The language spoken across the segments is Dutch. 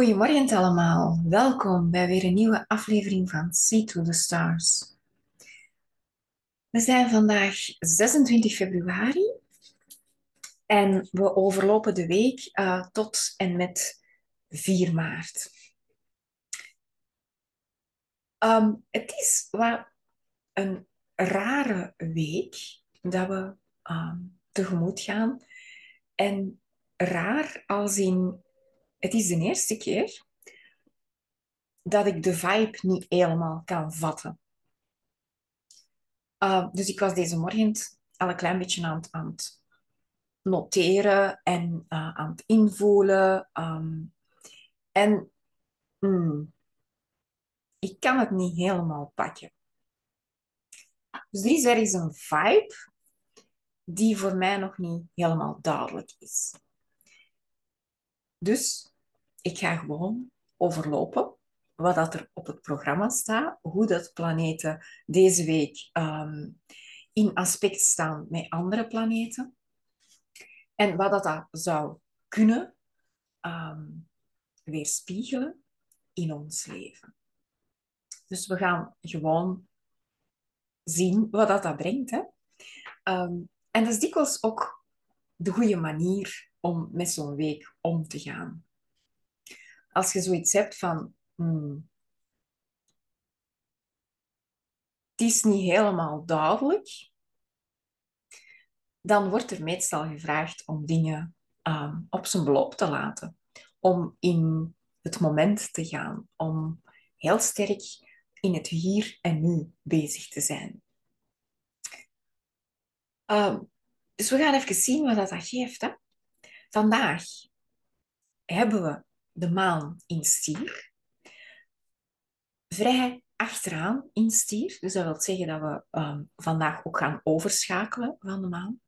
Goedemorgen allemaal, welkom bij weer een nieuwe aflevering van See to the Stars. We zijn vandaag 26 februari en we overlopen de week uh, tot en met 4 maart. Um, het is wat een rare week dat we um, tegemoet gaan. En raar als in het is de eerste keer dat ik de vibe niet helemaal kan vatten. Uh, dus ik was deze morgen al een klein beetje aan het, aan het noteren en uh, aan het invoelen. Um, en mm, ik kan het niet helemaal pakken. Dus er is ergens een vibe die voor mij nog niet helemaal duidelijk is. Dus ik ga gewoon overlopen wat dat er op het programma staat, hoe dat planeten deze week um, in aspect staan met andere planeten en wat dat, dat zou kunnen um, weerspiegelen in ons leven. Dus we gaan gewoon zien wat dat, dat brengt. Hè? Um, en dat is dikwijls ook de goede manier om met zo'n week om te gaan als je zoiets hebt van, hmm, het is niet helemaal duidelijk, dan wordt er meestal gevraagd om dingen um, op zijn beloop te laten. Om in het moment te gaan. Om heel sterk in het hier en nu bezig te zijn. Um, dus we gaan even zien wat dat geeft. Hè? Vandaag hebben we de maan in stier. Vrij achteraan in stier. Dus dat wil zeggen dat we um, vandaag ook gaan overschakelen van de maan.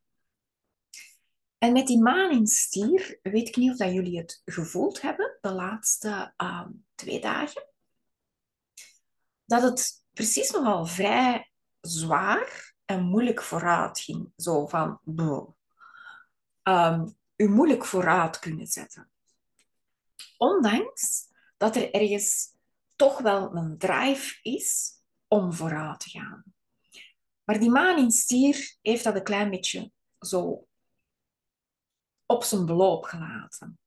En met die maan in stier, weet ik niet of dat jullie het gevoeld hebben de laatste um, twee dagen. Dat het precies nogal vrij zwaar en moeilijk vooruit ging. Zo van, um, u moeilijk vooruit kunnen zetten. Ondanks dat er ergens toch wel een drive is om vooruit te gaan. Maar die maan in stier heeft dat een klein beetje zo op zijn beloop gelaten.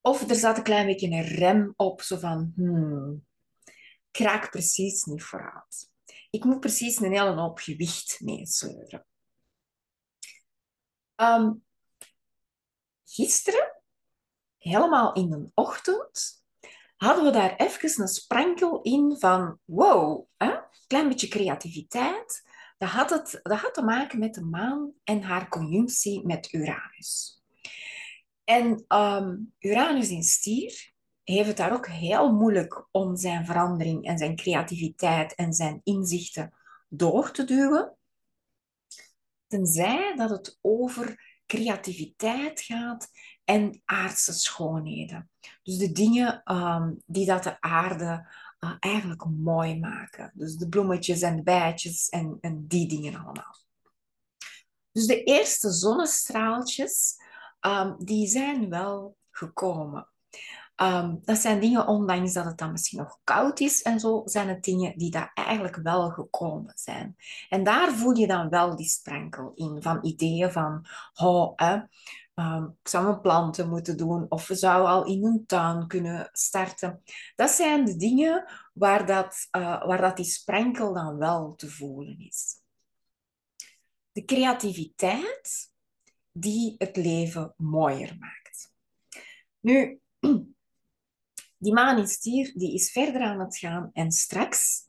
Of er zat een klein beetje een rem op, zo van, hmm, ik raak precies niet vooruit. Ik moet precies een hele hoop gewicht meesleuren. Um, gisteren helemaal in de ochtend, hadden we daar even een sprankel in van wow, een klein beetje creativiteit. Dat had, het, dat had te maken met de maan en haar conjunctie met Uranus. En um, Uranus in stier heeft het daar ook heel moeilijk om zijn verandering en zijn creativiteit en zijn inzichten door te duwen. Tenzij dat het over creativiteit gaat en aardse schoonheden. Dus de dingen um, die dat de aarde uh, eigenlijk mooi maken. Dus de bloemetjes en de bijtjes en, en die dingen allemaal. Dus de eerste zonnestraaltjes, um, die zijn wel gekomen. Um, dat zijn dingen, ondanks dat het dan misschien nog koud is en zo, zijn het dingen die daar eigenlijk wel gekomen zijn. En daar voel je dan wel die sprankel in van ideeën van, oh, eh, um, planten moeten doen of we zouden al in een tuin kunnen starten. Dat zijn de dingen waar, dat, uh, waar dat die sprankel dan wel te voelen is. De creativiteit die het leven mooier maakt. Nu, die maan in stier die is verder aan het gaan en straks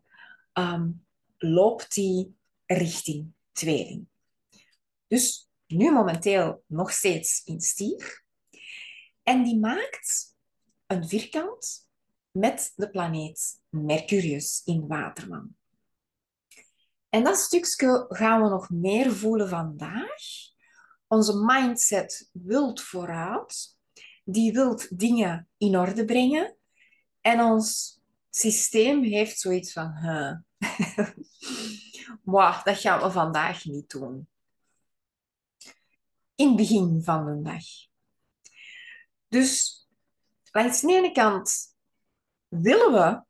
um, loopt die richting tweeling. Dus nu momenteel nog steeds in stier. En die maakt een vierkant met de planeet Mercurius in Waterman. En dat stukje gaan we nog meer voelen vandaag. Onze mindset wilt vooruit. Die wilt dingen in orde brengen. En ons systeem heeft zoiets van... Huh. dat gaan we vandaag niet doen in het begin van de dag. Dus langs de ene kant willen we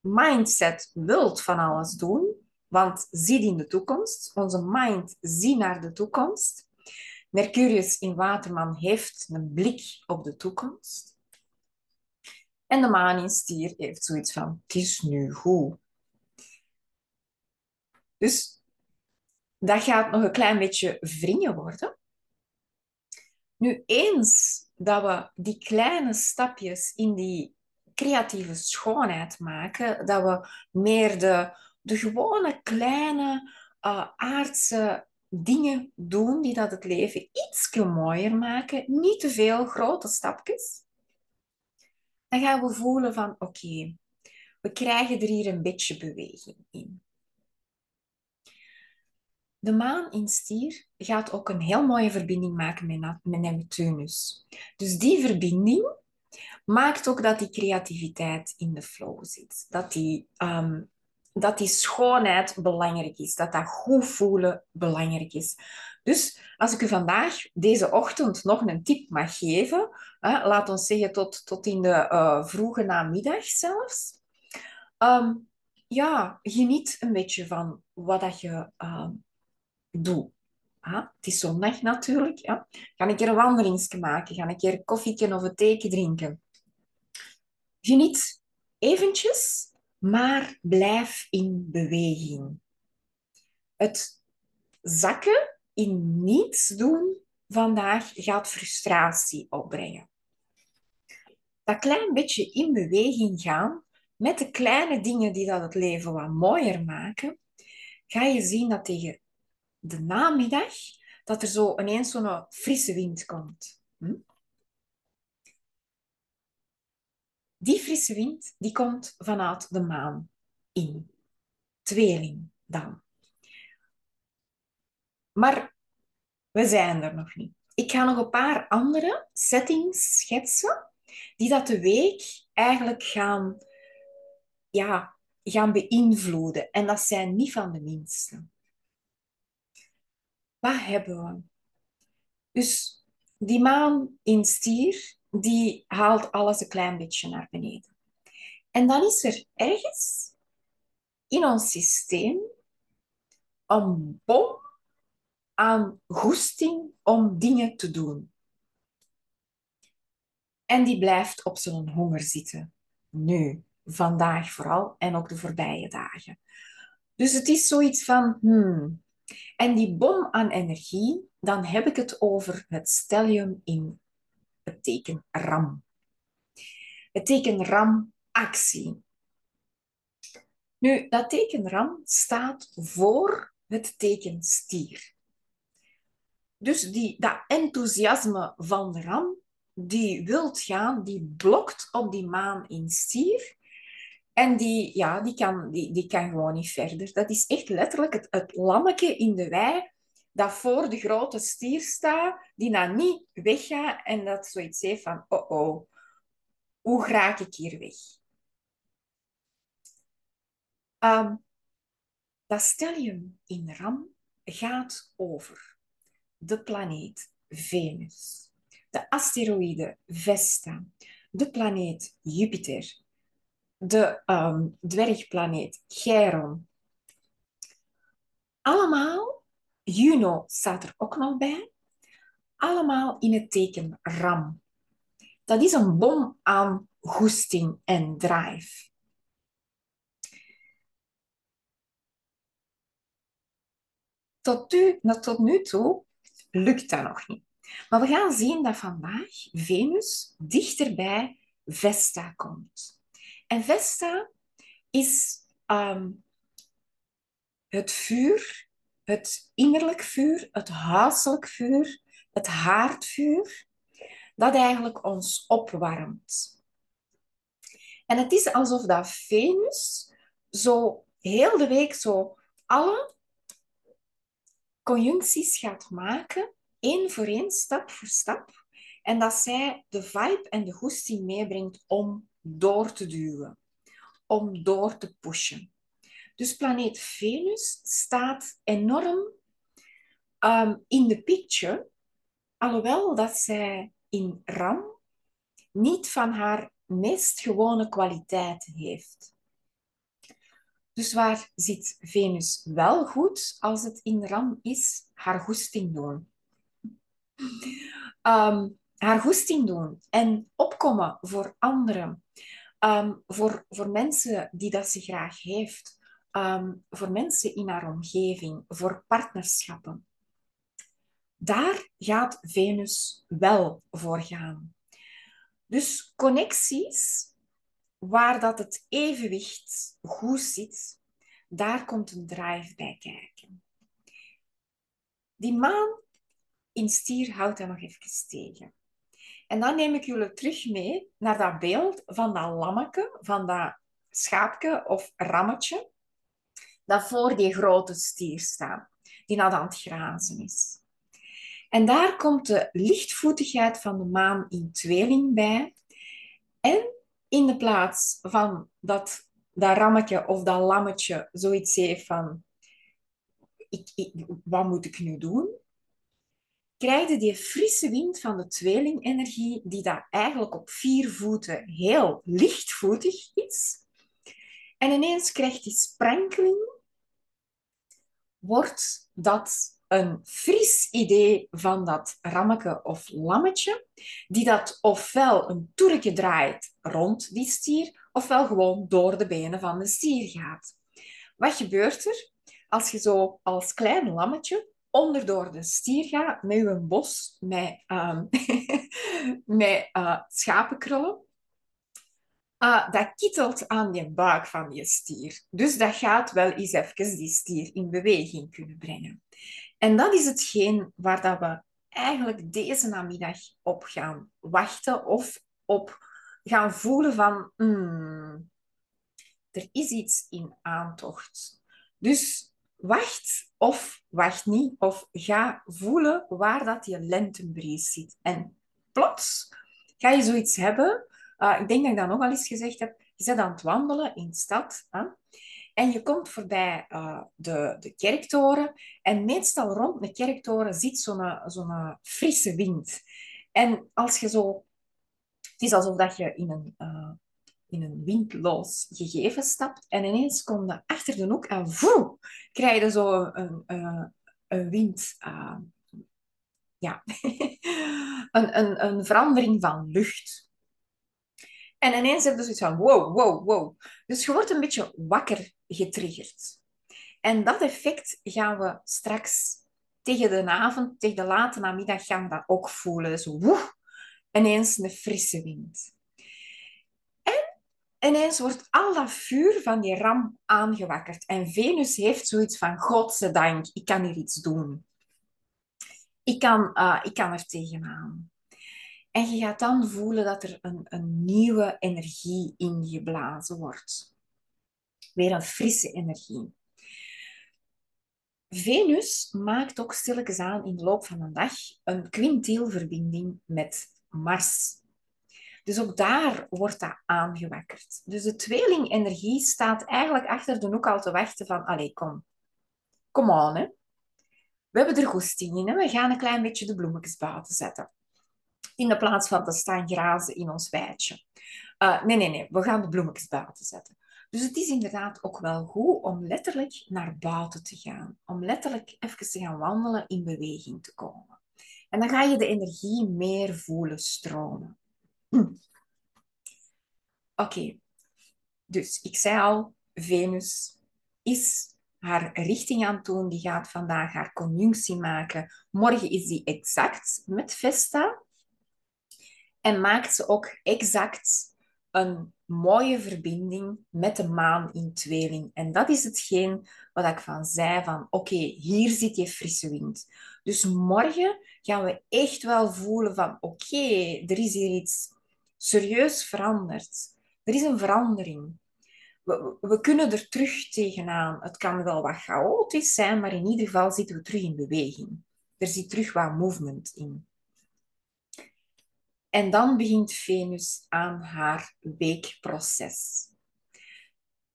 mindset wilt van alles doen, want ziet in de toekomst. Onze mind ziet naar de toekomst. Mercurius in Waterman heeft een blik op de toekomst. En de maan in stier heeft zoiets van, het is nu goed. Dus dat gaat nog een klein beetje wringen worden. Nu, eens dat we die kleine stapjes in die creatieve schoonheid maken, dat we meer de, de gewone kleine uh, aardse dingen doen die dat het leven iets mooier maken, niet te veel grote stapjes, dan gaan we voelen van oké, we krijgen er hier een beetje beweging in. De maan in stier gaat ook een heel mooie verbinding maken met, met Neptunus. Dus die verbinding maakt ook dat die creativiteit in de flow zit. Dat die, um, dat die schoonheid belangrijk is. Dat dat goed voelen belangrijk is. Dus als ik u vandaag, deze ochtend, nog een tip mag geven, hè, laat ons zeggen tot, tot in de uh, vroege namiddag zelfs. Um, ja, geniet een beetje van wat dat je um, doet. Ah, het is zondag natuurlijk. Ja. Ga een keer een wandelingsje maken. Ga een keer een koffietje of een theetje drinken. Geniet eventjes, maar blijf in beweging. Het zakken in niets doen vandaag gaat frustratie opbrengen. Dat klein beetje in beweging gaan, met de kleine dingen die dat het leven wat mooier maken, ga je zien dat tegen de namiddag dat er zo ineens zo'n frisse wind komt. Hm? Die frisse wind die komt vanuit de maan in. Tweeling dan. Maar we zijn er nog niet. Ik ga nog een paar andere settings schetsen die dat de week eigenlijk gaan, ja, gaan beïnvloeden. En dat zijn niet van de minste. Wat hebben we? Dus die maan in stier, die haalt alles een klein beetje naar beneden. En dan is er ergens in ons systeem een bom aan goesting om dingen te doen. En die blijft op zijn honger zitten. Nu, vandaag vooral en ook de voorbije dagen. Dus het is zoiets van, hmm. En die bom aan energie, dan heb ik het over het stellium in het teken ram. Het teken ram, actie. Nu, dat teken ram staat voor het teken stier. Dus die, dat enthousiasme van de ram, die wilt gaan, die blokt op die maan in stier. En die, ja, die, kan, die, die kan gewoon niet verder. Dat is echt letterlijk het, lammetje in de wei dat voor de grote stier staat, die nou niet weggaat en dat zoiets heeft van, oh oh, hoe raak ik hier weg? Um, dat stellium in Ram gaat over de planeet Venus, de asteroïde Vesta, de planeet Jupiter, de um, dwergplaneet Chiron. Allemaal Juno staat er ook nog bij. Allemaal in het teken Ram. Dat is een bom aan goesting en drive. Tot, tot nu toe lukt dat nog niet. Maar we gaan zien dat vandaag Venus dichter bij Vesta komt. En Vesta is um, het vuur het innerlijk vuur, het huiselijk vuur, het haardvuur, dat eigenlijk ons opwarmt. En het is alsof dat Venus zo heel de week zo alle conjuncties gaat maken, één voor één, stap voor stap. En dat zij de vibe en de goesting meebrengt om door te duwen, om door te pushen. Dus planeet Venus staat enorm um, in de picture, alhoewel dat zij in Ram niet van haar meest gewone kwaliteiten heeft. Dus waar zit Venus wel goed als het in ram is? Haar goesting doen. Um, haar goesting doen en opkomen voor anderen. Ehm, voor, voor mensen die dat ze graag heeft. Ehm, voor mensen in haar omgeving. Voor partnerschappen. Daar gaat Venus wel voor gaan. Dus connecties waar dat het evenwicht goed zit, daar komt een drive bij kijken. Die maan in stier houdt dat nog even tegen. En dan neem ik jullie terug mee naar dat beeld van dat lammeke, van dat schaapje of rammetje, dat voor die grote stier staat, die naar aan het grazen is. En daar komt de lichtvoetigheid van de maan in tweeling bij. En in de plaats van dat dat rammetje of dat lammetje zoiets heeft van ik, wat moet ik nu doen? Krijg je die frisse wind van de tweelingenergie, die daar eigenlijk op vier voeten heel lichtvoetig is. En ineens krijgt die sprenkeling, wordt dat een fris idee van dat rammeke of lammetje, die dat ofwel een toertje draait rond die stier, ofwel gewoon door de benen van de stier gaat. Wat gebeurt er als je zo als klein lammetje onderdoor de stier gaat met je bos met, uh, met uh, schapenkrullen? Uh, dat kittelt aan je buik van je stier. Dus dat gaat wel eens even die stier in beweging kunnen brengen. En dat is hetgeen waar dat we eigenlijk deze namiddag op gaan wachten of op gaan voelen van hmm, er is iets in aantocht. Dus wacht of wacht niet of ga voelen waar dat je lentebries zit. En plots ga je zoiets hebben. Uh, ik denk dat ik dat nog al eens gezegd heb. Je bent aan het wandelen in de stad. Hè? En je komt voorbij uh, de, de kerktoren. En meestal rond de kerktoren zit zo'n zo'n frisse wind. En als je zo... Het is alsof dat je in een, uh, in een windloos gegeven stapt. En ineens kom je achter de hoek en voe, krijg je zo een, een, een wind... Uh, ja, een, een, een verandering van lucht. En ineens heb je zoiets van wow, wow, wow. Dus je wordt een beetje wakker getriggerd. En dat effect gaan we straks tegen de avond, tegen de late namiddag gaan dat ook voelen. Zo woe, ineens een frisse wind. En ineens wordt al dat vuur van die ram aangewakkerd. En Venus heeft zoiets van, godzijdank, ik kan hier iets doen. Ik kan, uh, ik kan er tegenaan. En je gaat dan voelen dat er een, een nieuwe energie in geblazen wordt. Weer een frisse energie. Venus maakt ook stilletjes aan in de loop van de dag een quintielverbinding met Mars. Dus ook daar wordt dat aangewakkerd. Dus de tweelingenergie staat eigenlijk achter de hoek al te wachten van, allee, kom. Kom aan, hè. We hebben er goesting in, hè. We gaan een klein beetje de bloemetjes buiten zetten in de plaats van te staan grazen in ons weidje. Uh, nee, nee, nee, we gaan de bloemetjes buiten zetten. Dus het is inderdaad ook wel goed om letterlijk naar buiten te gaan. Om letterlijk even te gaan wandelen, in beweging te komen. En dan ga je de energie meer voelen stromen. Oké, dus ik zei al, Venus is haar richting aan het doen. Die gaat vandaag haar conjunctie maken. Morgen is die exact met Vesta. En maakt ze ook exact een mooie verbinding met de maan in tweeling. En dat is hetgeen wat ik van zei van oké, hier zit je frisse wind. Dus morgen gaan we echt wel voelen van oké, er is hier iets serieus veranderd. Er is een verandering. We, we, kunnen er terug tegenaan. Het kan wel wat chaotisch zijn, maar in ieder geval zitten we terug in beweging. Er zit terug wat movement in. En dan begint Venus aan haar weekproces.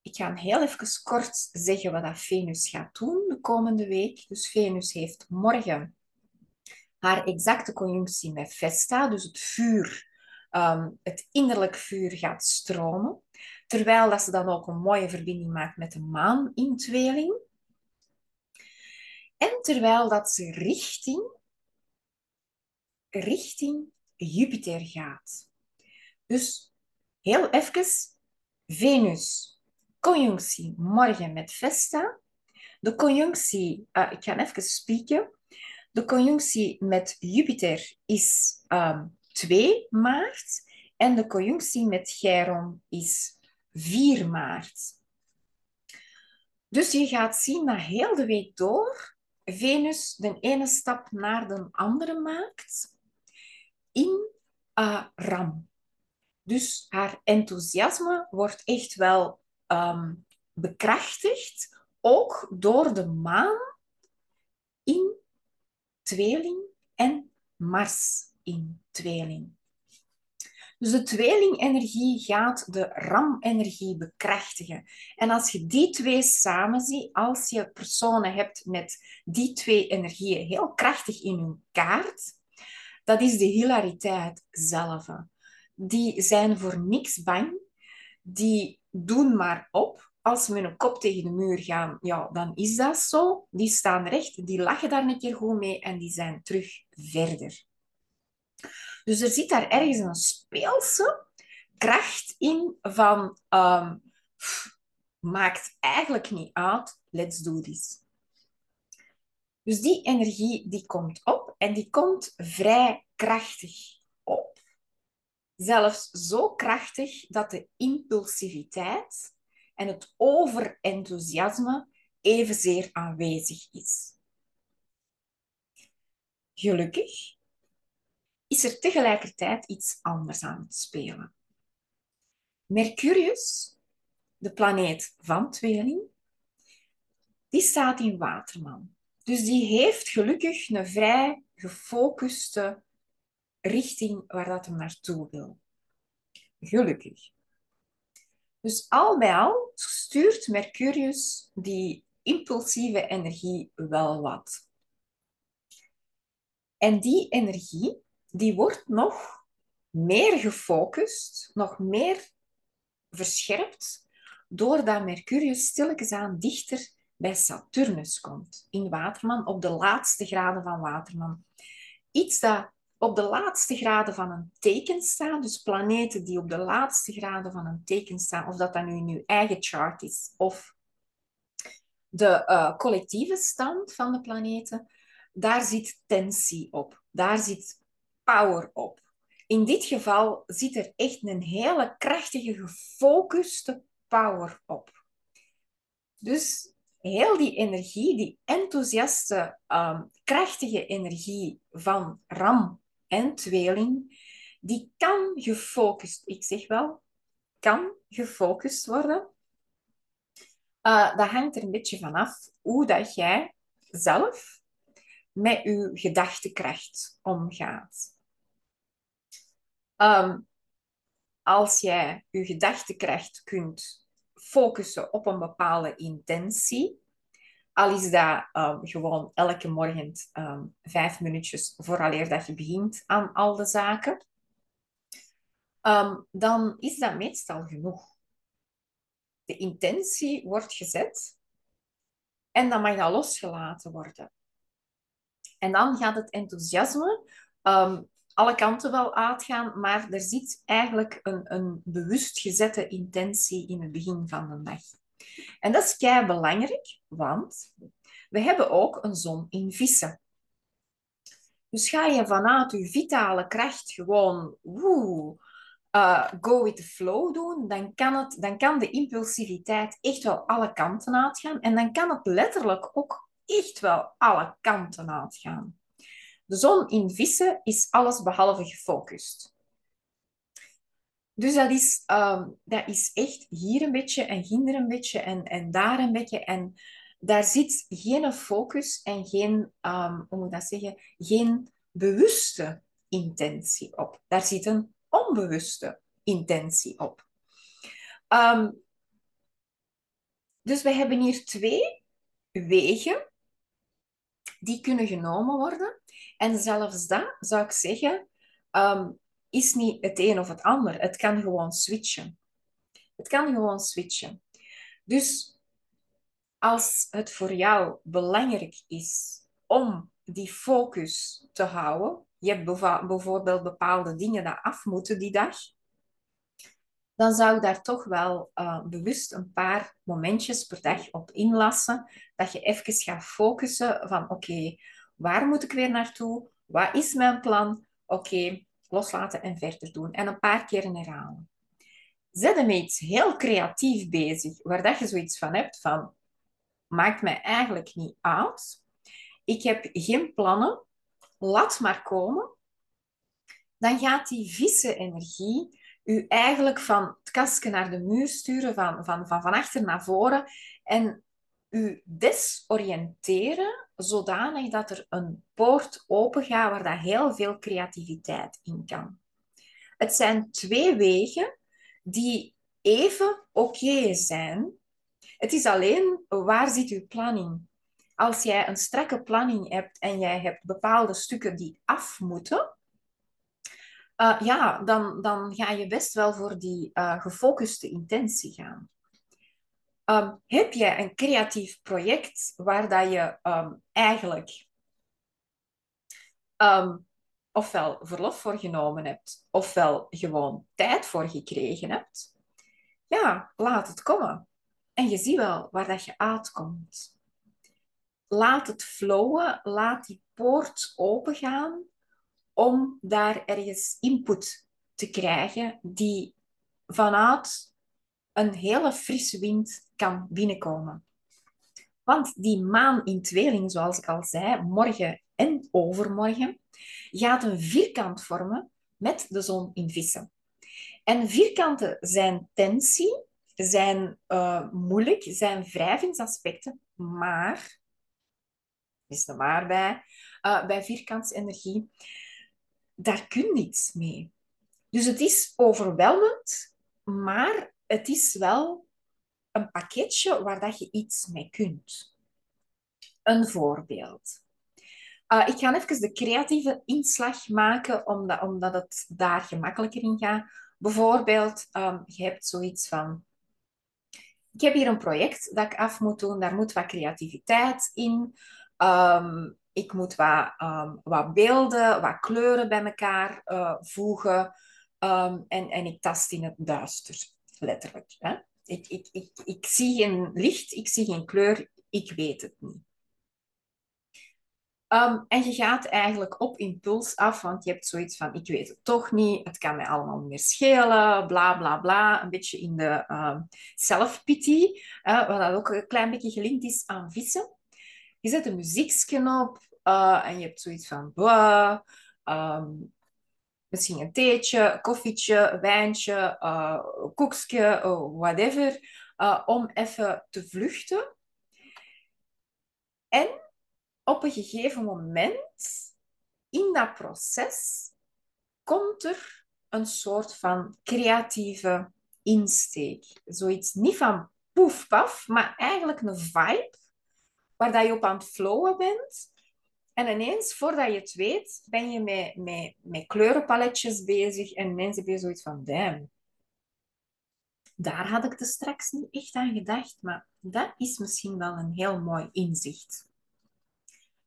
Ik ga heel even kort zeggen wat dat Venus gaat doen de komende week. Dus Venus heeft morgen haar exacte conjunctie met Vesta, dus het vuur ehm, het innerlijk vuur gaat stromen. Terwijl dat ze dan ook een mooie verbinding maakt met de maan in tweeling. En terwijl dat ze richting, richting Jupiter gaat. Dus heel even, Venus, conjunctie morgen met Vesta. De conjunctie, uh, ik ga even spieken. De conjunctie met Jupiter is ehm, 2 maart en de conjunctie met Chiron is 4 maart. Dus je gaat zien dat heel de week door Venus de ene stap naar de andere maakt in uh, Ram. Dus haar enthousiasme wordt echt wel um, bekrachtigd, ook door de maan in tweeling en Mars in tweeling. Dus de tweelingenergie gaat de ramenergie bekrachtigen. En als je die twee samen ziet, als je personen hebt met die twee energieën heel krachtig in hun kaart, dat is de hilariteit zelf. Die zijn voor niks bang. Die doen maar op. Als met een kop tegen de muur gaan, ja, dan is dat zo. Die staan recht, die lachen daar een keer goed mee en die zijn terug verder. Dus er zit daar ergens een speelse kracht in van um, maakt eigenlijk niet uit, let's do this. Dus die energie die komt op en die komt vrij krachtig op. Zelfs zo krachtig dat de impulsiviteit en het overenthousiasme evenzeer aanwezig is. Gelukkig is er tegelijkertijd iets anders aan het spelen. Mercurius, de planeet van tweeling, die staat in Waterman. Dus die heeft gelukkig een vrij gefocuste richting waar dat hem naartoe wil. Gelukkig. Dus al bij al stuurt Mercurius die impulsieve energie wel wat. En die energie die wordt nog meer gefocust, nog meer verscherpt, doordat Mercurius stilletjes aan dichter bij Saturnus komt, in Waterman, op de laatste graden van Waterman. Iets dat op de laatste graden van een teken staat, dus planeten die op de laatste graden van een teken staan, of dat dan nu in uw eigen chart is, of de uh, collectieve stand van de planeten, daar zit tensie op. Daar zit power op. In dit geval zit er echt een hele krachtige, gefocuste power op. Dus heel die energie, die enthousiaste, um, krachtige energie van ram en tweeling, die kan gefocust, ik zeg wel, kan gefocust worden. Uh, dat hangt er een beetje vanaf hoe dat jij zelf met je gedachtekracht omgaat. Ehm, als jij je gedachtekracht kunt focussen op een bepaalde intentie, al is dat um, gewoon elke morgen um, vijf minuutjes vooraleer dat je begint aan al de zaken, dan is dat meestal genoeg. De intentie wordt gezet en dan mag dat losgelaten worden. En dan gaat het enthousiasme alle kanten wel uitgaan, maar er zit eigenlijk een, een bewust gezette intentie in het begin van de dag. En dat is kei belangrijk, want we hebben ook een zon in vissen. Dus ga je vanuit je vitale kracht gewoon woe, uh, go with the flow doen, dan kan, het, dan kan de impulsiviteit echt wel alle kanten uitgaan. En dan kan het letterlijk ook echt wel alle kanten uitgaan. De zon in vissen is alles behalve gefocust. Dus dat is, ehm, dat is echt hier een beetje en hier een beetje en, en daar een beetje. En daar zit geen focus en geen, um, dat zeggen, geen bewuste intentie op. Daar zit een onbewuste intentie op. Ehm, dus we hebben hier twee wegen die kunnen genomen worden. En zelfs dat zou ik zeggen, um, is niet het een of het ander. Het kan gewoon switchen. Het kan gewoon switchen. Dus als het voor jou belangrijk is om die focus te houden, je hebt bijvoorbeeld bepaalde dingen die af moeten die dag, dan zou ik daar toch wel uh, bewust een paar momentjes per dag op inlassen. Dat je even gaat focussen van oké, waar moet ik weer naartoe? Wat is mijn plan? Oké, loslaten en verder doen. En een paar keer herhalen. Zet hem iets heel creatief bezig, waar dat je zoiets van hebt van maakt mij eigenlijk niet uit. Ik heb geen plannen. Laat maar komen. Dan gaat die vieze energie u eigenlijk van het kastje naar de muur sturen, van, van, van, van achter naar voren. En u desoriënteren zodanig dat er een poort open gaat waar dat heel veel creativiteit in kan. Het zijn twee wegen die even oké zijn. Het is alleen waar zit uw planning. Als jij een strakke planning hebt en jij hebt bepaalde stukken die af moeten, uh, ja, dan, dan ga je best wel voor die uh, gefocuste intentie gaan. Um, heb je een creatief project waar dat je um, eigenlijk um, ofwel verlof voor genomen hebt, ofwel gewoon tijd voor gekregen hebt, ja, laat het komen. En je ziet wel waar dat je uitkomt. Laat het flowen, laat die poort opengaan om daar ergens input te krijgen die vanuit een hele frisse wind kan binnenkomen. Want die maan in tweeling, zoals ik al zei, morgen en overmorgen, gaat een vierkant vormen met de zon in vissen. En vierkanten zijn tensie, zijn uh, moeilijk, zijn wrijvingsaspecten, maar, is er maar bij, uh, bij vierkantsenergie, daar kun je niets mee. Dus het is overweldigend, maar het is wel een pakketje waar dat je iets mee kunt. Een voorbeeld. Uh, ik ga even de creatieve inslag maken, omdat, omdat het daar gemakkelijker in gaat. Bijvoorbeeld, um, je hebt zoiets van... Ik heb hier een project dat ik af moet doen. Daar moet wat creativiteit in. Um, ik moet wat, um, wat beelden, wat kleuren bij elkaar uh, voegen. En, en ik tast in het duister, letterlijk. Hè? Ik, ik, ik, ik zie geen licht, ik zie geen kleur, ik weet het niet. Um, en je gaat eigenlijk op impuls af, want je hebt zoiets van, ik weet het toch niet, het kan mij allemaal niet meer schelen, bla bla bla. Een beetje in de um, wat dat ook een klein beetje gelinkt is aan vissen. Je zet een muziekje op uh, en je hebt zoiets van, um, misschien een theetje, koffietje, wijntje, uh, koekje, uh, whatever, uh, om even te vluchten. En op een gegeven moment in dat proces komt er een soort van creatieve insteek. Zoiets niet van poef paf, maar eigenlijk een vibe waar je op aan het flowen bent. En ineens, voordat je het weet, ben je met, met, kleurenpaletjes bezig en heb je zoiets van, damn, daar had ik er straks niet echt aan gedacht, maar dat is misschien wel een heel mooi inzicht.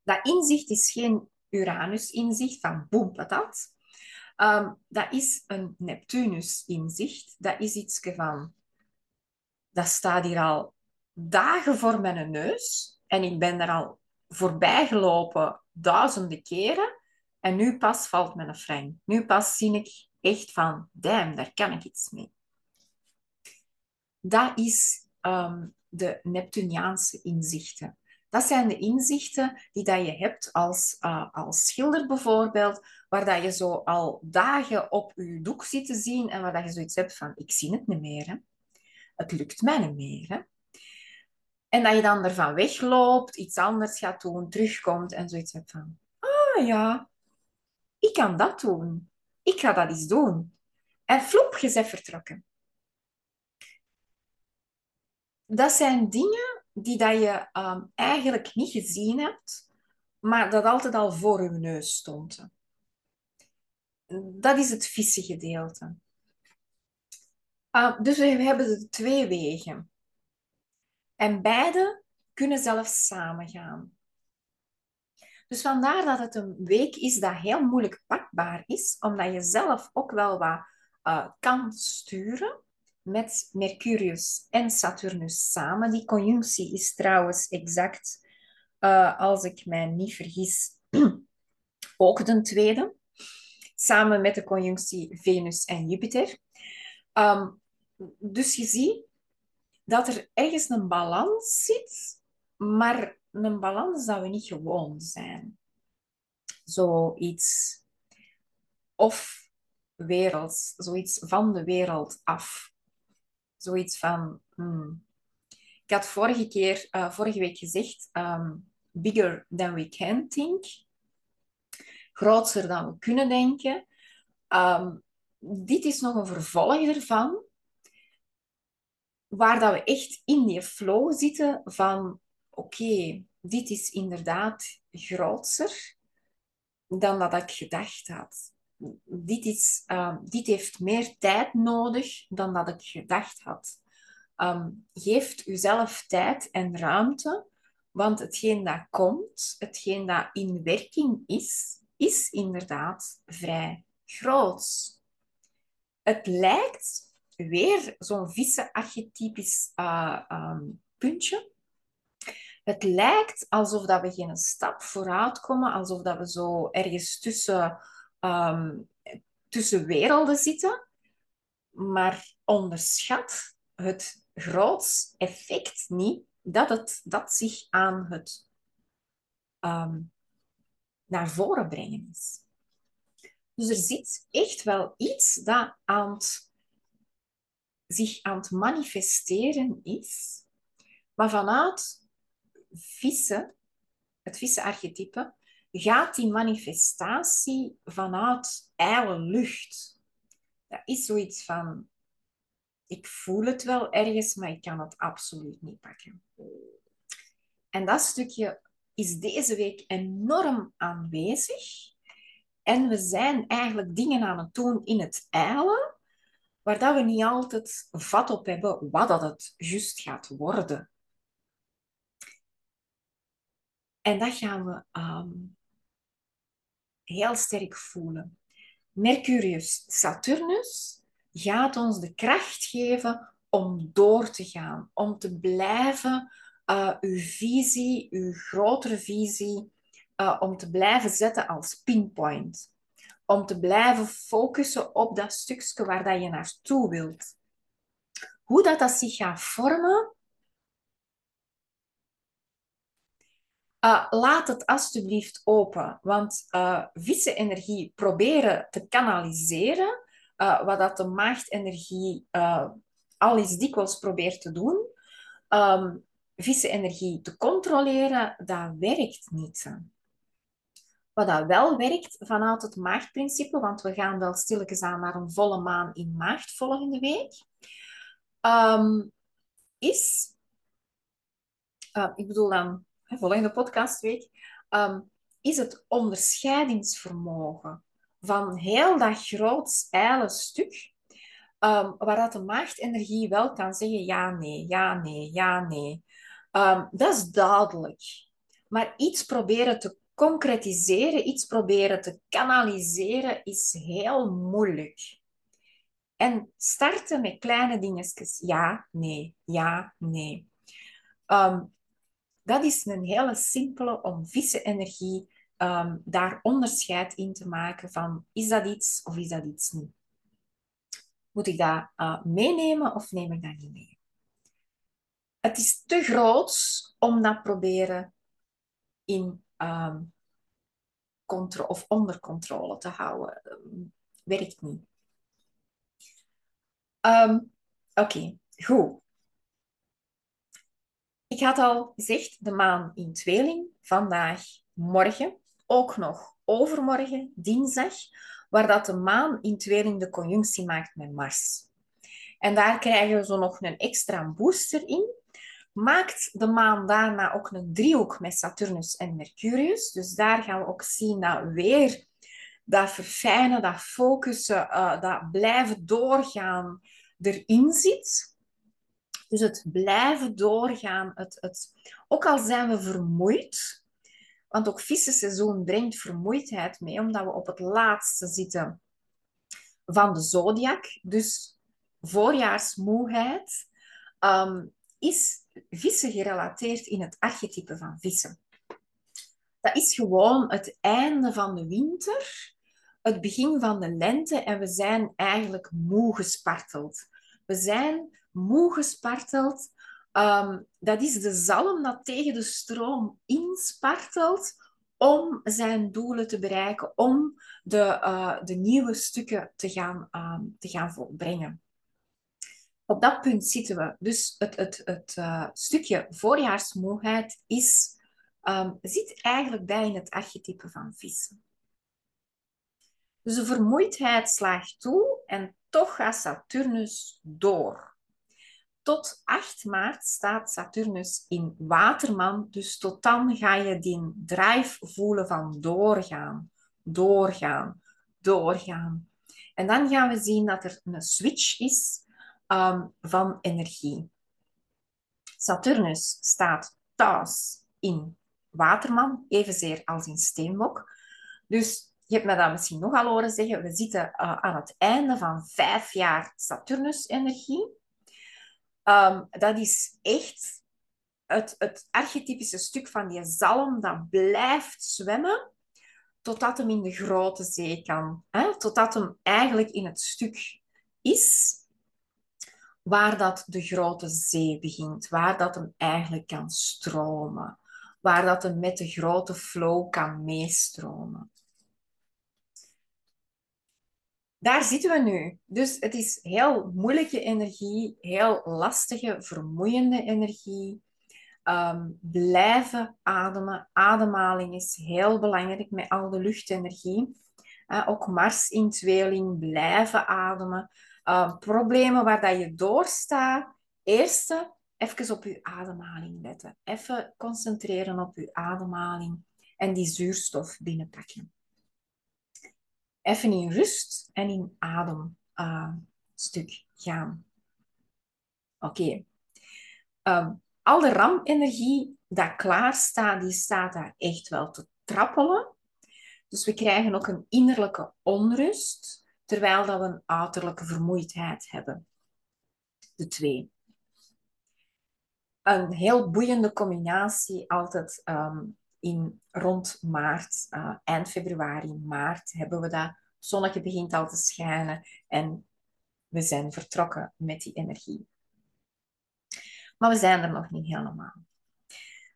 Dat inzicht is geen Uranus-inzicht van boem patat. Um, dat is een Neptunus-inzicht. Dat is iets van... Dat staat hier al dagen voor mijn neus. En ik ben er al voorbij gelopen duizenden keren. En nu pas valt mijn frame. Nu pas zie ik echt van, damn, daar kan ik iets mee. Dat is um, de Neptuniaanse inzichten. Dat zijn de inzichten die dat je hebt als, uh, als schilder bijvoorbeeld, waar dat je zo al dagen op je doek zit te zien en waar dat je zoiets hebt van, ik zie het niet meer. Hè. Het lukt mij niet meer. Hè. En dat je dan ervan wegloopt, iets anders gaat doen, terugkomt en zoiets hebt van, ah ja, ik kan dat doen. Ik ga dat eens doen. En floep, je bent vertrokken. Dat zijn dingen die dat je um, eigenlijk niet gezien hebt, maar dat altijd al voor je neus stond. dat is het vissen gedeelte. Uh, dus we hebben de twee wegen. En beide kunnen zelfs samengaan. Dus vandaar dat het een week is dat heel moeilijk pakbaar is, omdat je zelf ook wel wat uh, kan sturen met Mercurius en Saturnus samen. Die conjunctie is trouwens exact, uh, als ik mij niet vergis, ook de tweede. Samen met de conjunctie Venus en Jupiter. Um, dus je ziet dat er ergens een balans zit, maar een balans dat we niet gewoon zijn. Zoiets of werelds, zoiets van de wereld af. Zoiets van. Hmm. Ik had vorige, keer, uh, vorige week gezegd: um, bigger than we can think. Groter dan we kunnen denken. Um, dit is nog een vervolg ervan waar dat we echt in die flow zitten van oké, dit is inderdaad groter dan dat ik gedacht had. Dit, is, uh, dit heeft meer tijd nodig dan dat ik gedacht had. Um, geeft uzelf tijd en ruimte, want hetgeen dat komt, hetgeen dat in werking is, is inderdaad vrij groot. Het lijkt weer zo'n vissen-archetypisch uh, um, puntje. Het lijkt alsof dat we geen stap vooruit komen, alsof dat we zo ergens tussen, um, tussen werelden zitten. Maar onderschat het groots effect niet dat het dat zich aan het um, naar voren brengen is. Dus er zit echt wel iets dat aan het zich aan het manifesteren is, maar vanuit vissen, het vissenarchetype, gaat die manifestatie vanuit ijle lucht. Dat is zoiets van, ik voel het wel ergens, maar ik kan het absoluut niet pakken. En dat stukje is deze week enorm aanwezig. En we zijn eigenlijk dingen aan het doen in het ijlen, waar dat we niet altijd vat op hebben wat dat het juist gaat worden. En dat gaan we um, heel sterk voelen. Mercurius, Saturnus gaat ons de kracht geven om door te gaan, om te blijven uh, uw visie, uw grotere visie, uh, om te blijven zetten als pinpoint om te blijven focussen op dat stukje waar dat je naartoe wilt. Hoe dat, dat zich gaat vormen, uh, laat het alsjeblieft open. Want uh, energie proberen te kanaliseren, uh, wat dat de maagdenergie al eens dikwijls probeert te doen, um, energie te controleren, dat werkt niet. Wat dat wel werkt vanuit het maagdprincipe, want we gaan wel stilletjes aan naar een volle maan in maagd volgende week, um, is, uh, ik bedoel dan volgende podcastweek, um, is het onderscheidingsvermogen van heel dat groot ijle stuk, um, waar dat de maagdenergie wel kan zeggen ja, nee, ja, nee, ja, nee. dat is duidelijk. Maar iets proberen te concretiseren, iets proberen te kanaliseren, is heel moeilijk. En starten met kleine dingetjes. Ja, nee, ja, nee. Ehm, dat is een hele simpele om vissen energie um, daar onderscheid in te maken van is dat iets of is dat iets niet. Moet ik dat uh, meenemen of neem ik dat niet mee? Het is te groot om dat proberen in um, of onder controle te houden. Um, werkt niet. Um, Oké, goed. Ik had al gezegd, de maan in tweeling, vandaag, morgen, ook nog overmorgen, dinsdag, waar dat de maan in tweeling de conjunctie maakt met Mars. En daar krijgen we zo nog een extra booster in maakt de maan daarna ook een driehoek met Saturnus en Mercurius. Dus daar gaan we ook zien dat weer dat verfijnen, dat focussen, uh, dat blijven doorgaan erin zit. Dus het blijven doorgaan, het, het, ook al zijn we vermoeid, want ook vissenseizoen brengt vermoeidheid mee, omdat we op het laatste zitten van de zodiac. Dus voorjaarsmoeheid um, is vissen gerelateerd in het archetype van vissen. Dat is gewoon het einde van de winter, het begin van de lente en we zijn eigenlijk moe gesparteld. We zijn moe gesparteld. Um, dat is de zalm dat tegen de stroom inspartelt om zijn doelen te bereiken, om de, uh, de nieuwe stukken te gaan, um, te gaan volbrengen. Op dat punt zitten we. Dus het, het, het uh, stukje voorjaarsmoeheid is, um, zit eigenlijk bij in het archetype van vissen. Dus de vermoeidheid slaagt toe en toch gaat Saturnus door. Tot 8 maart staat Saturnus in Waterman, dus tot dan ga je die drive voelen van doorgaan, doorgaan, doorgaan. En dan gaan we zien dat er een switch is um, van energie. Saturnus staat thuis in Waterman, evenzeer als in Steenbok. Dus je hebt me dat misschien nog al horen zeggen, we zitten uh, aan het einde van vijf jaar Saturnus-energie. Um, dat is echt het, het archetypische stuk van die zalm dat blijft zwemmen totdat hem in de grote zee kan. Hè? Totdat hem eigenlijk in het stuk is waar dat de grote zee begint, waar dat hem eigenlijk kan stromen, waar dat hem met de grote flow kan meestromen. Daar zitten we nu. Dus het is heel moeilijke energie, heel lastige, vermoeiende energie. Um, blijven ademen. Ademhaling is heel belangrijk met al de luchtenergie. Uh, ook Mars in tweeling, blijven ademen. Uh, problemen waar dat je doorstaat. Eerste, even op je ademhaling letten. Even concentreren op je ademhaling en die zuurstof binnenpakken even in rust en in adem uh, stuk gaan. Oké. Um, al de ramenergie dat klaar staat, die staat daar echt wel te trappelen. Dus we krijgen ook een innerlijke onrust, terwijl dat we een uiterlijke vermoeidheid hebben. De twee. Een heel boeiende combinatie altijd um, in rond maart, uh, eind februari, maart, hebben we dat. Zonnetje begint al te schijnen en we zijn vertrokken met die energie. Maar we zijn er nog niet helemaal.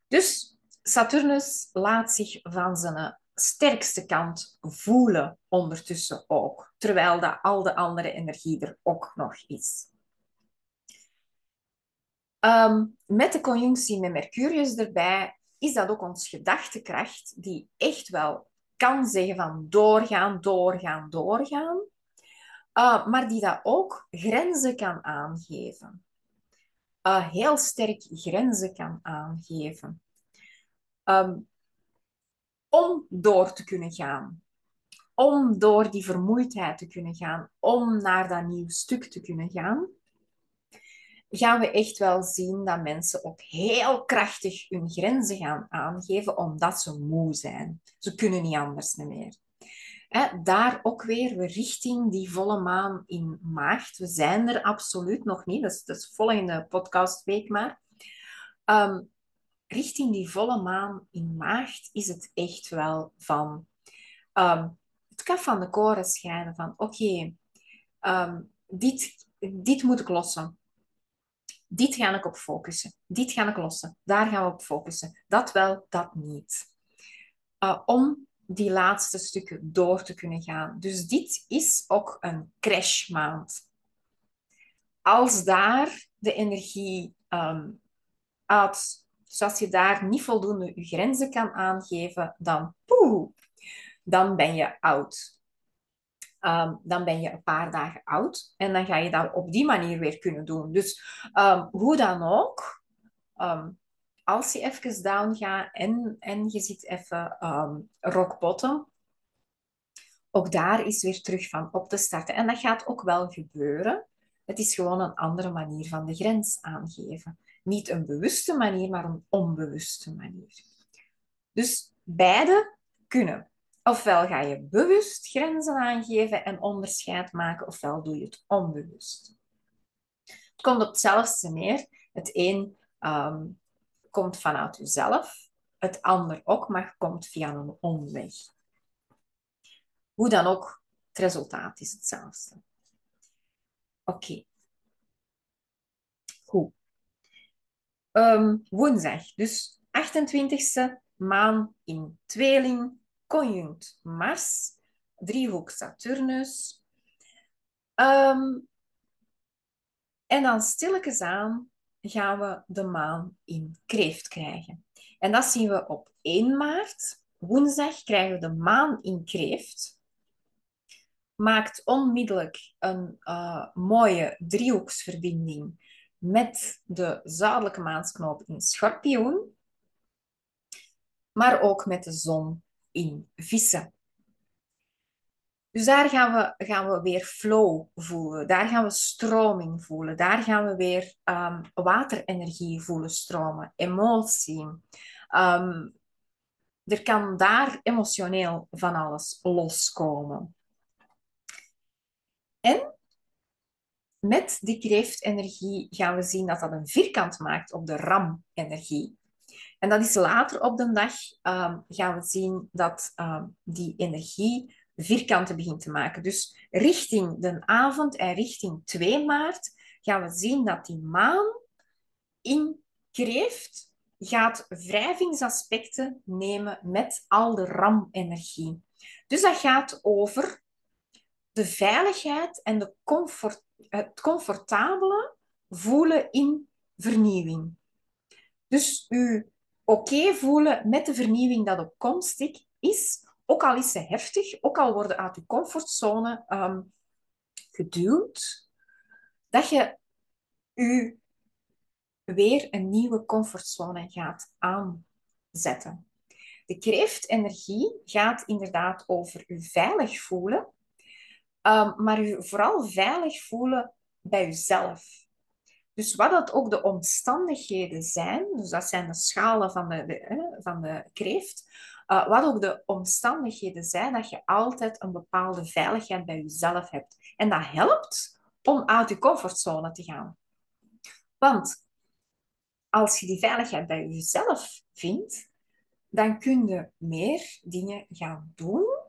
Dus Saturnus laat zich van zijn sterkste kant voelen ondertussen ook, terwijl dat al de andere energie er ook nog is. Um, met de conjunctie met Mercurius erbij is dat ook ons gedachtekracht die echt wel kan zeggen van doorgaan, doorgaan, doorgaan. Uh, maar die dat ook grenzen kan aangeven. Uh, heel sterk grenzen kan aangeven. Um, om door te kunnen gaan. Om door die vermoeidheid te kunnen gaan. Om naar dat nieuw stuk te kunnen gaan gaan we echt wel zien dat mensen ook heel krachtig hun grenzen gaan aangeven omdat ze moe zijn. Ze kunnen niet anders meer. daar ook weer we richting die volle maan in maart. We zijn er absoluut nog niet, dat is de volgende podcastweek maar. Um, richting die volle maan in maart is het echt wel van um, het kaf van de koren schijnen van oké, um, dit, dit moet ik lossen dit ga ik op focussen. Dit ga ik lossen. Daar gaan we op focussen. Dat wel, dat niet. Uh, om die laatste stukken door te kunnen gaan. Dus dit is ook een crashmaand. Als daar de energie um, uit, dus als je daar niet voldoende je grenzen kan aangeven, dan poeh, dan ben je oud. Um, dan ben je een paar dagen oud en dan ga je dat op die manier weer kunnen doen. Dus um, hoe dan ook, um, als je even down gaat en, en je zit even rock bottom, ook daar is weer terug van op te starten. En dat gaat ook wel gebeuren. Het is gewoon een andere manier van de grens aangeven. Niet een bewuste manier, maar een onbewuste manier. Dus beide kunnen. Ofwel ga je bewust grenzen aangeven en onderscheid maken, ofwel doe je het onbewust. Het komt op hetzelfde neer. Het een ehm, komt vanuit jezelf, het ander ook, maar komt via een omweg. Hoe dan ook, het resultaat is hetzelfde. Oké. Um, woensdag, dus 28e maan in tweeling, conjunct Mars, driehoek Saturnus. Um, en dan stilletjes aan gaan we de maan in kreeft krijgen. En dat zien we op 1 maart. Woensdag krijgen we de maan in kreeft. Maakt onmiddellijk een uh, mooie driehoeksverbinding met de zuidelijke maansknoop in schorpioen. Maar ook met de zon in vissen. Dus daar gaan we, gaan we weer flow voelen. Daar gaan we stroming voelen. Daar gaan we weer um, waterenergie voelen stromen. Emotie. Um, er kan daar emotioneel van alles loskomen. En met die kreeftenergie gaan we zien dat dat een vierkant maakt op de ram-energie. En dat is later op de dag um, gaan we zien dat die energie vierkanten begint te maken. Dus richting de avond en richting 2 maart gaan we zien dat die maan in kreeft gaat wrijvingsaspecten nemen met al de ram-energie. Dus dat gaat over de veiligheid en de comfort, het comfortabele voelen in vernieuwing. Dus u oké voelen met de vernieuwing dat op komst is, ook al is ze heftig, ook al worden uit je comfortzone um, geduwd, dat je je weer een nieuwe comfortzone gaat aanzetten. De kreeftenergie gaat inderdaad over je veilig voelen, um, maar je vooral veilig voelen bij jezelf. Dus wat dat ook de omstandigheden zijn, dus dat zijn de schalen van de, de van de kreeft, uh, wat ook de omstandigheden zijn, dat je altijd een bepaalde veiligheid bij jezelf hebt. En dat helpt om uit je comfortzone te gaan. Want als je die veiligheid bij jezelf vindt, dan kun je meer dingen gaan doen.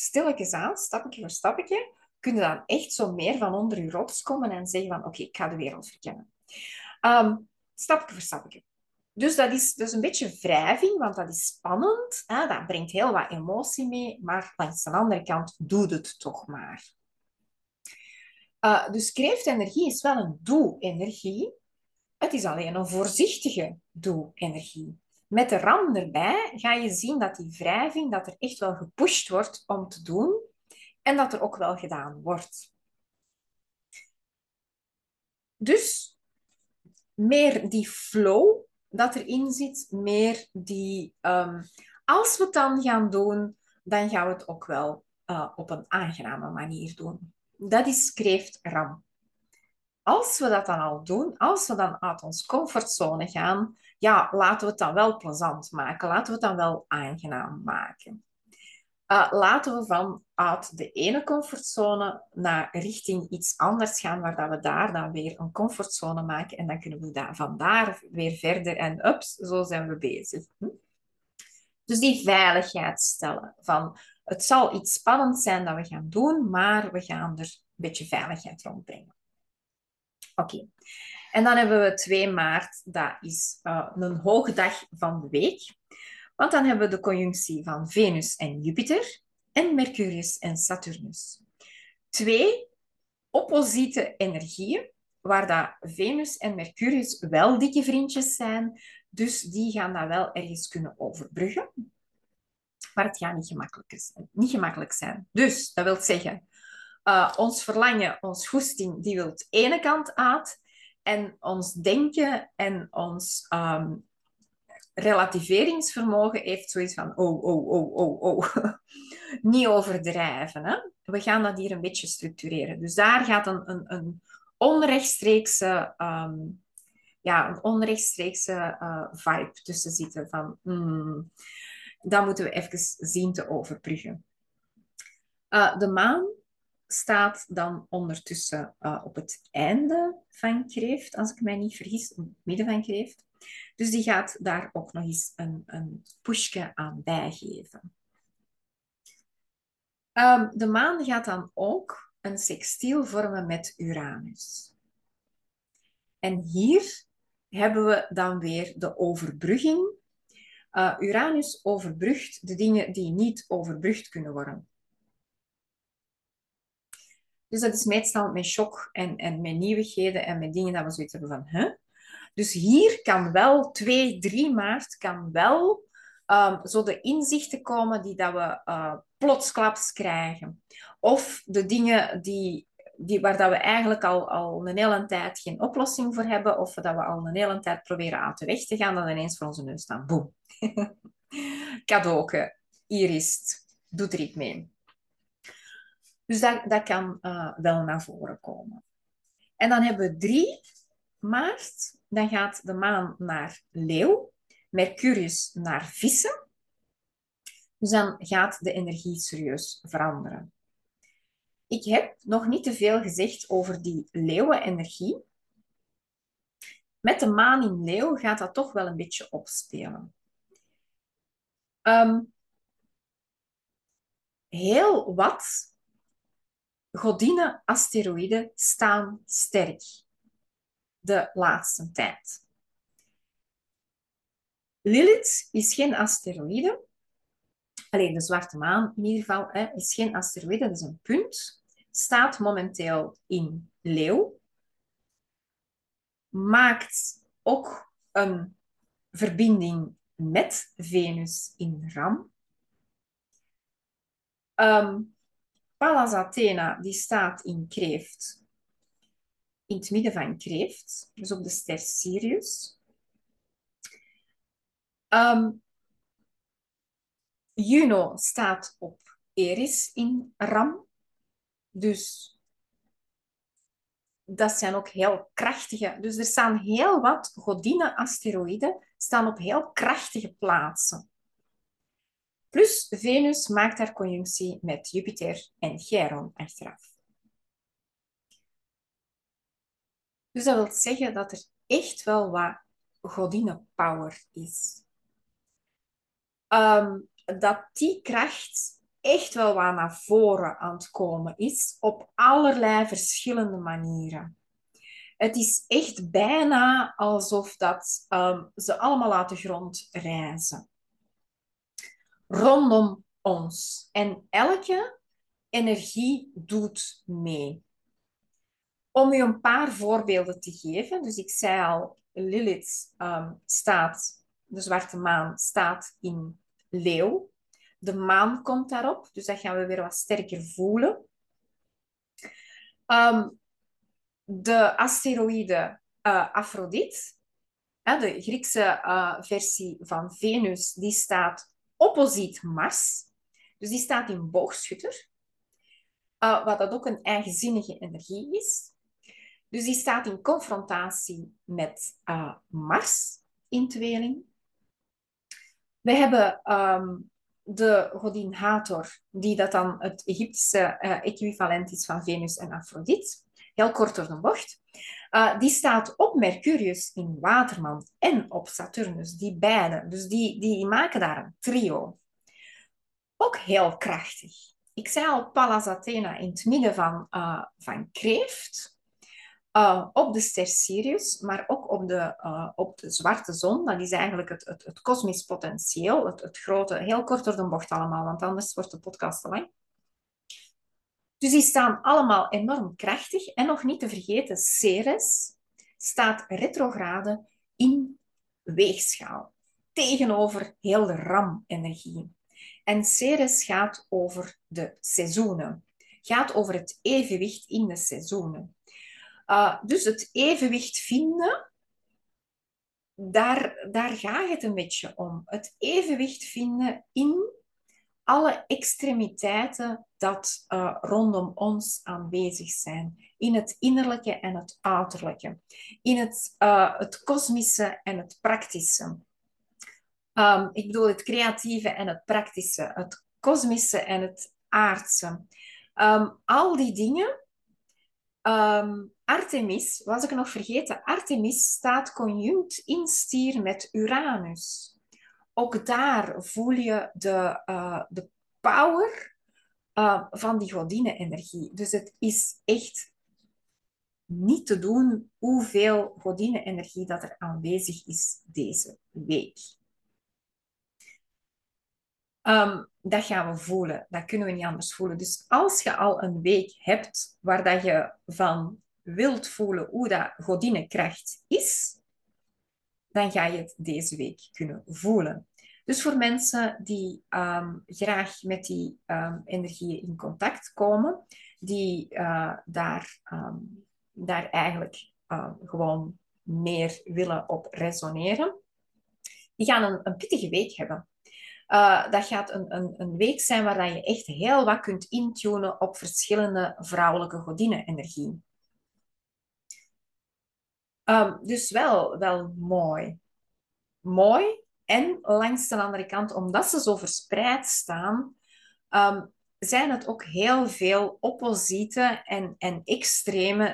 Stilletjes aan, stapje voor stapje, kun je dan echt zo meer van onder je rots komen en zeggen van oké, ik ga de wereld verkennen. Um, stapje voor stapje. Dus dat is dus een beetje wrijving, want dat is spannend. Hè? Dat brengt heel wat emotie mee, maar langs de andere kant doe het toch maar. Uh, dus kreeftenergie is wel een doe-energie. Het is alleen een voorzichtige doe-energie. Met de ram erbij ga je zien dat die wrijving, dat er echt wel gepusht wordt om te doen en dat er ook wel gedaan wordt. Dus meer die flow dat erin zit, meer die... Um, als we het dan gaan doen, dan gaan we het ook wel uh, op een aangename manier doen. Dat is kreeftram. Als we dat dan al doen, als we dan uit onze comfortzone gaan, ja, laten we het dan wel plezant maken. Laten we het dan wel aangenaam maken. Uh, laten we vanuit de ene comfortzone naar richting iets anders gaan, waar dat we daar dan weer een comfortzone maken. En dan kunnen we daar, van daar weer verder en ups, zo zijn we bezig. Hm? Dus die veiligheid stellen. Van, het zal iets spannends zijn dat we gaan doen, maar we gaan er een beetje veiligheid rondbrengen. Oké. En dan hebben we 2 maart, dat is uh, een hoge dag van de week. Want dan hebben we de conjunctie van Venus en Jupiter en Mercurius en Saturnus. Twee opposite energieën, waar dat Venus en Mercurius wel dikke vriendjes zijn, dus die gaan dat wel ergens kunnen overbruggen. Maar het gaat niet gemakkelijk, niet gemakkelijk zijn. Dus, dat wil zeggen, uh, ons verlangen, ons goesting, die wil de ene kant uit. En ons denken en ons um, relativeringsvermogen heeft zoiets van, oh, oh, oh, oh, oh. Niet overdrijven. Hè? We gaan dat hier een beetje structureren. Dus daar gaat een, een, een onrechtstreekse, um, ja, een onrechtstreekse uh, vibe tussen zitten. Van, mm, dat moeten we even zien te overbruggen. Uh, de maan staat dan ondertussen uh, op het einde van kreeft, als ik mij niet vergis, in het midden van kreeft. Dus die gaat daar ook nog eens een, een pushje aan bijgeven. Um, de maan gaat dan ook een sextiel vormen met Uranus. En hier hebben we dan weer de overbrugging. Uh, Uranus overbrugt de dingen die niet overbrugd kunnen worden. Dus dat is meestal met shock en, en met nieuwigheden en met dingen dat we zoiets hebben van, hè? Dus hier kan wel 2, 3 maart kan wel um, zo de inzichten komen die dat we uh, plotsklaps krijgen. Of de dingen die, die, waar dat we eigenlijk al, al een hele tijd geen oplossing voor hebben, of dat we al een hele tijd proberen uit de weg te gaan, dan ineens voor onze neus staan. Boom. Cadeauke. Hier is het. Er iets mee. Dus dat, dat kan uh, wel naar voren komen. En dan hebben we 3 maart. Dan gaat de maan naar leeuw. Mercurius naar vissen. Dus dan gaat de energie serieus veranderen. Ik heb nog niet te veel gezegd over die leeuwenenergie. Met de maan in leeuw gaat dat toch wel een beetje opspelen. Um, heel wat godinnen-asteroïden staan sterk de laatste tijd. Lilith is geen asteroïde. Alleen de zwarte maan in ieder geval hè, is geen asteroïde, dat is een punt. Staat momenteel in leeuw. Maakt ook een verbinding met Venus in ram. Um, Pallas Athena die staat in kreeft. In het midden van kreeft. Dus op de ster Sirius. Um, Juno staat op Eris in Ram. Dus dat zijn ook heel krachtige. Dus er staan heel wat godinnen-asteroïden staan op heel krachtige plaatsen. Plus Venus maakt haar conjunctie met Jupiter en Chiron achteraf. Dus dat wil zeggen dat er echt wel wat godinnenpower is. Um, dat die kracht echt wel wat naar voren aan het komen is op allerlei verschillende manieren. Het is echt bijna alsof dat, um, ze allemaal uit de grond reizen rondom ons. En elke energie doet mee. Om u een paar voorbeelden te geven, dus ik zei al, Lilith um, staat, de zwarte maan staat in leeuw. De maan komt daarop, dus dat gaan we weer wat sterker voelen. Um, de asteroïde uh, de Griekse uh, versie van Venus, die staat opposiet Mars. Dus die staat in boogschutter. Uh, wat dat ook een eigenzinnige energie is. Dus die staat in confrontatie met uh, Mars in tweeling. We hebben um, de godin Hathor, die dat dan het Egyptische uh, equivalent is van Venus en Afrodite. Heel kort door de bocht. Uh, die staat op Mercurius in Waterman en op Saturnus, die beide. Dus die, die maken daar een trio. Ook heel krachtig. Ik zei al Pallas Athena in het midden van, uh, van Kreeft. Uh, op de ster Sirius, maar ook op de, op de zwarte zon. Dat is eigenlijk het, het, het kosmisch potentieel, het, het grote, heel kort door de bocht allemaal, want anders wordt de podcast te lang. Dus die staan allemaal enorm krachtig. En nog niet te vergeten, Ceres staat retrograde in weegschaal tegenover heel de ram-energie. En Ceres gaat over de seizoenen, gaat over het evenwicht in de seizoenen. Uh, dus het evenwicht vinden daar, daar gaat het een beetje om. Het evenwicht vinden in alle extremiteiten dat uh, rondom ons aanwezig zijn. In het innerlijke en het uiterlijke. In het, uh, het kosmische en het praktische. Um, ik bedoel het creatieve en het praktische. Het kosmische en het aardse. Um, al die dingen. Um, Artemis, was ik nog vergeten, Artemis staat conjunct in stier met Uranus. Ook daar voel je de, uh, de power uh, van die godinne-energie. Dus het is echt niet te doen hoeveel godinne-energie dat er aanwezig is deze week. Um, dat gaan we voelen. Dat kunnen we niet anders voelen. Dus als je al een week hebt waar dat je van wilt voelen hoe dat godinnekracht is, dan ga je het deze week kunnen voelen. Dus voor mensen die um, graag met die um, energieën in contact komen, die uh, daar, um, daar eigenlijk gewoon meer willen op resoneren, die gaan een, een pittige week hebben. Uh, dat gaat een, een, een week zijn waar je echt heel wat kunt intunen op verschillende vrouwelijke godinnen-energieën. Um, dus wel, wel mooi. Mooi. En langs de andere kant, omdat ze zo verspreid staan, um, zijn het ook heel veel opposieten en, en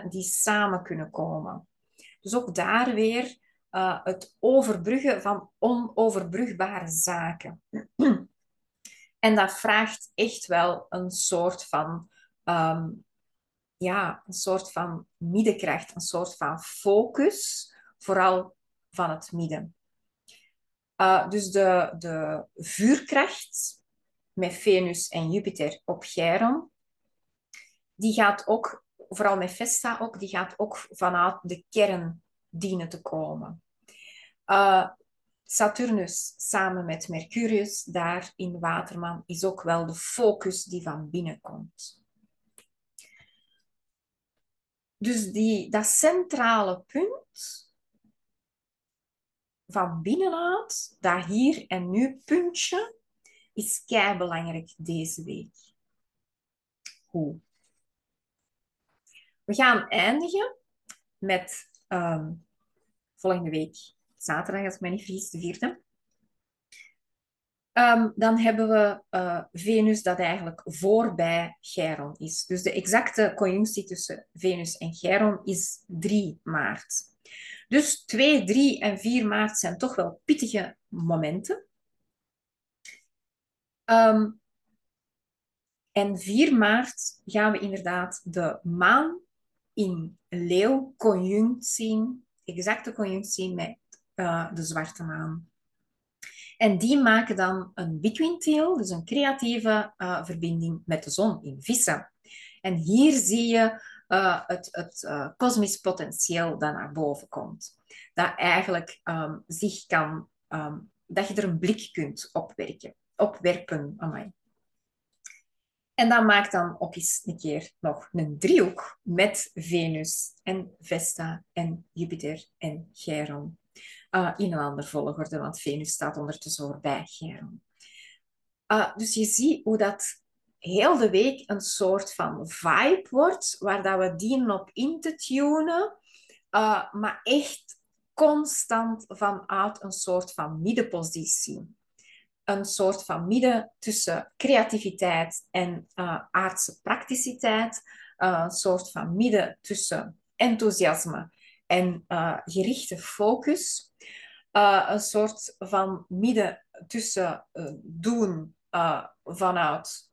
die samen kunnen komen. Dus ook daar weer uh, het overbruggen van onoverbrugbare zaken. en dat vraagt echt wel een soort van um, ja, een soort van middenkracht, een soort van focus, vooral van het midden. Uh, dus de, de vuurkracht met Venus en Jupiter op Chiron, die gaat ook, vooral met Vesta ook, die gaat ook vanuit de kern dienen te komen. Uh, Saturnus samen met Mercurius daar in Waterman is ook wel de focus die van binnen komt. Dus die, dat centrale punt van binnenuit, dat hier en nu puntje, is kei belangrijk deze week. Hoe? We gaan eindigen met um, volgende week zaterdag, als ik me niet vergis, de vierde. Um, dan hebben we uh, Venus dat eigenlijk voorbij Chiron is. Dus de exacte conjunctie tussen Venus en Chiron is 3 maart. Dus 2, 3 en 4 maart zijn toch wel pittige momenten. Um, en 4 maart gaan we inderdaad de maan in leeuw conjunct zien, exacte conjunct zien met uh, de zwarte maan. En die maken dan een between dus een creatieve uh, verbinding met de zon in vissen. En hier zie je uh, het, het uh, kosmisch potentieel dat naar boven komt. Dat eigenlijk um, zich kan, um, dat je er een blik kunt opwerken, opwerpen. Amai. En dat maakt dan ook eens een keer nog een driehoek met Venus en Vesta en Jupiter en Chiron uh, in een andere volgorde, want Venus staat ondertussen voorbij Chiron. Dus je ziet hoe dat heel de week een soort van vibe wordt, waar dat we dienen op in te tunen, uh, maar echt constant vanuit een soort van middenpositie. Een soort van midden tussen creativiteit en uh, aardse prakticiteit. Uh, een soort van midden tussen enthousiasme en gerichte focus. Een soort van midden tussen doen vanuit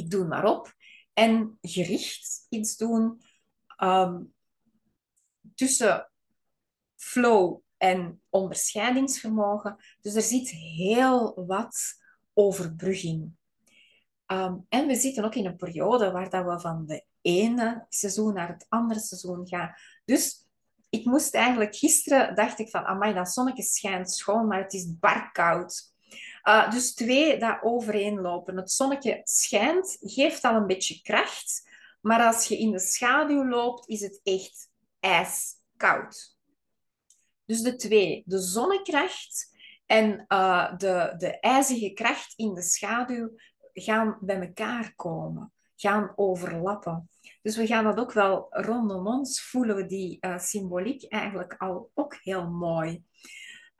ik doe maar op en gericht iets doen um, tussen flow en onderscheidingsvermogen. Dus er zit heel wat overbrugging. Um, en we zitten ook in een periode waar dat we van de ene seizoen naar het andere seizoen gaan. Dus ik moest eigenlijk gisteren, dacht ik van, amai, dat zonnetje schijnt schoon, maar het is barkoud. Uh, dus twee dat overeenlopen. Het zonnetje schijnt, geeft al een beetje kracht, maar als je in de schaduw loopt, is het echt ijskoud. Dus de twee, de zonnekracht en uh, de, de ijzige kracht in de schaduw, gaan bij elkaar komen, gaan overlappen. Dus we gaan dat ook wel rondom ons voelen, we die uh, symboliek eigenlijk al ook heel mooi.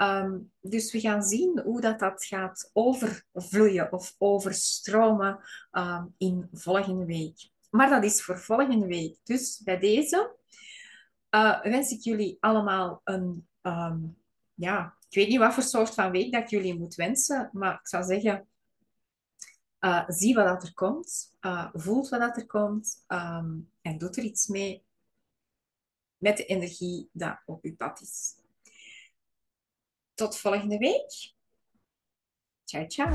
Um, dus we gaan zien hoe dat, dat gaat overvloeien of overstromen um, in volgende week. Maar dat is voor volgende week. Dus bij deze uh, wens ik jullie allemaal een, um, ja, ik weet niet wat voor soort van week dat ik jullie moet wensen, maar ik zou zeggen, uh, zie wat dat er komt, uh, voelt wat dat er komt en doet er iets mee met de energie dat op uw pad is. Tot volgende week. Ciao, ciao.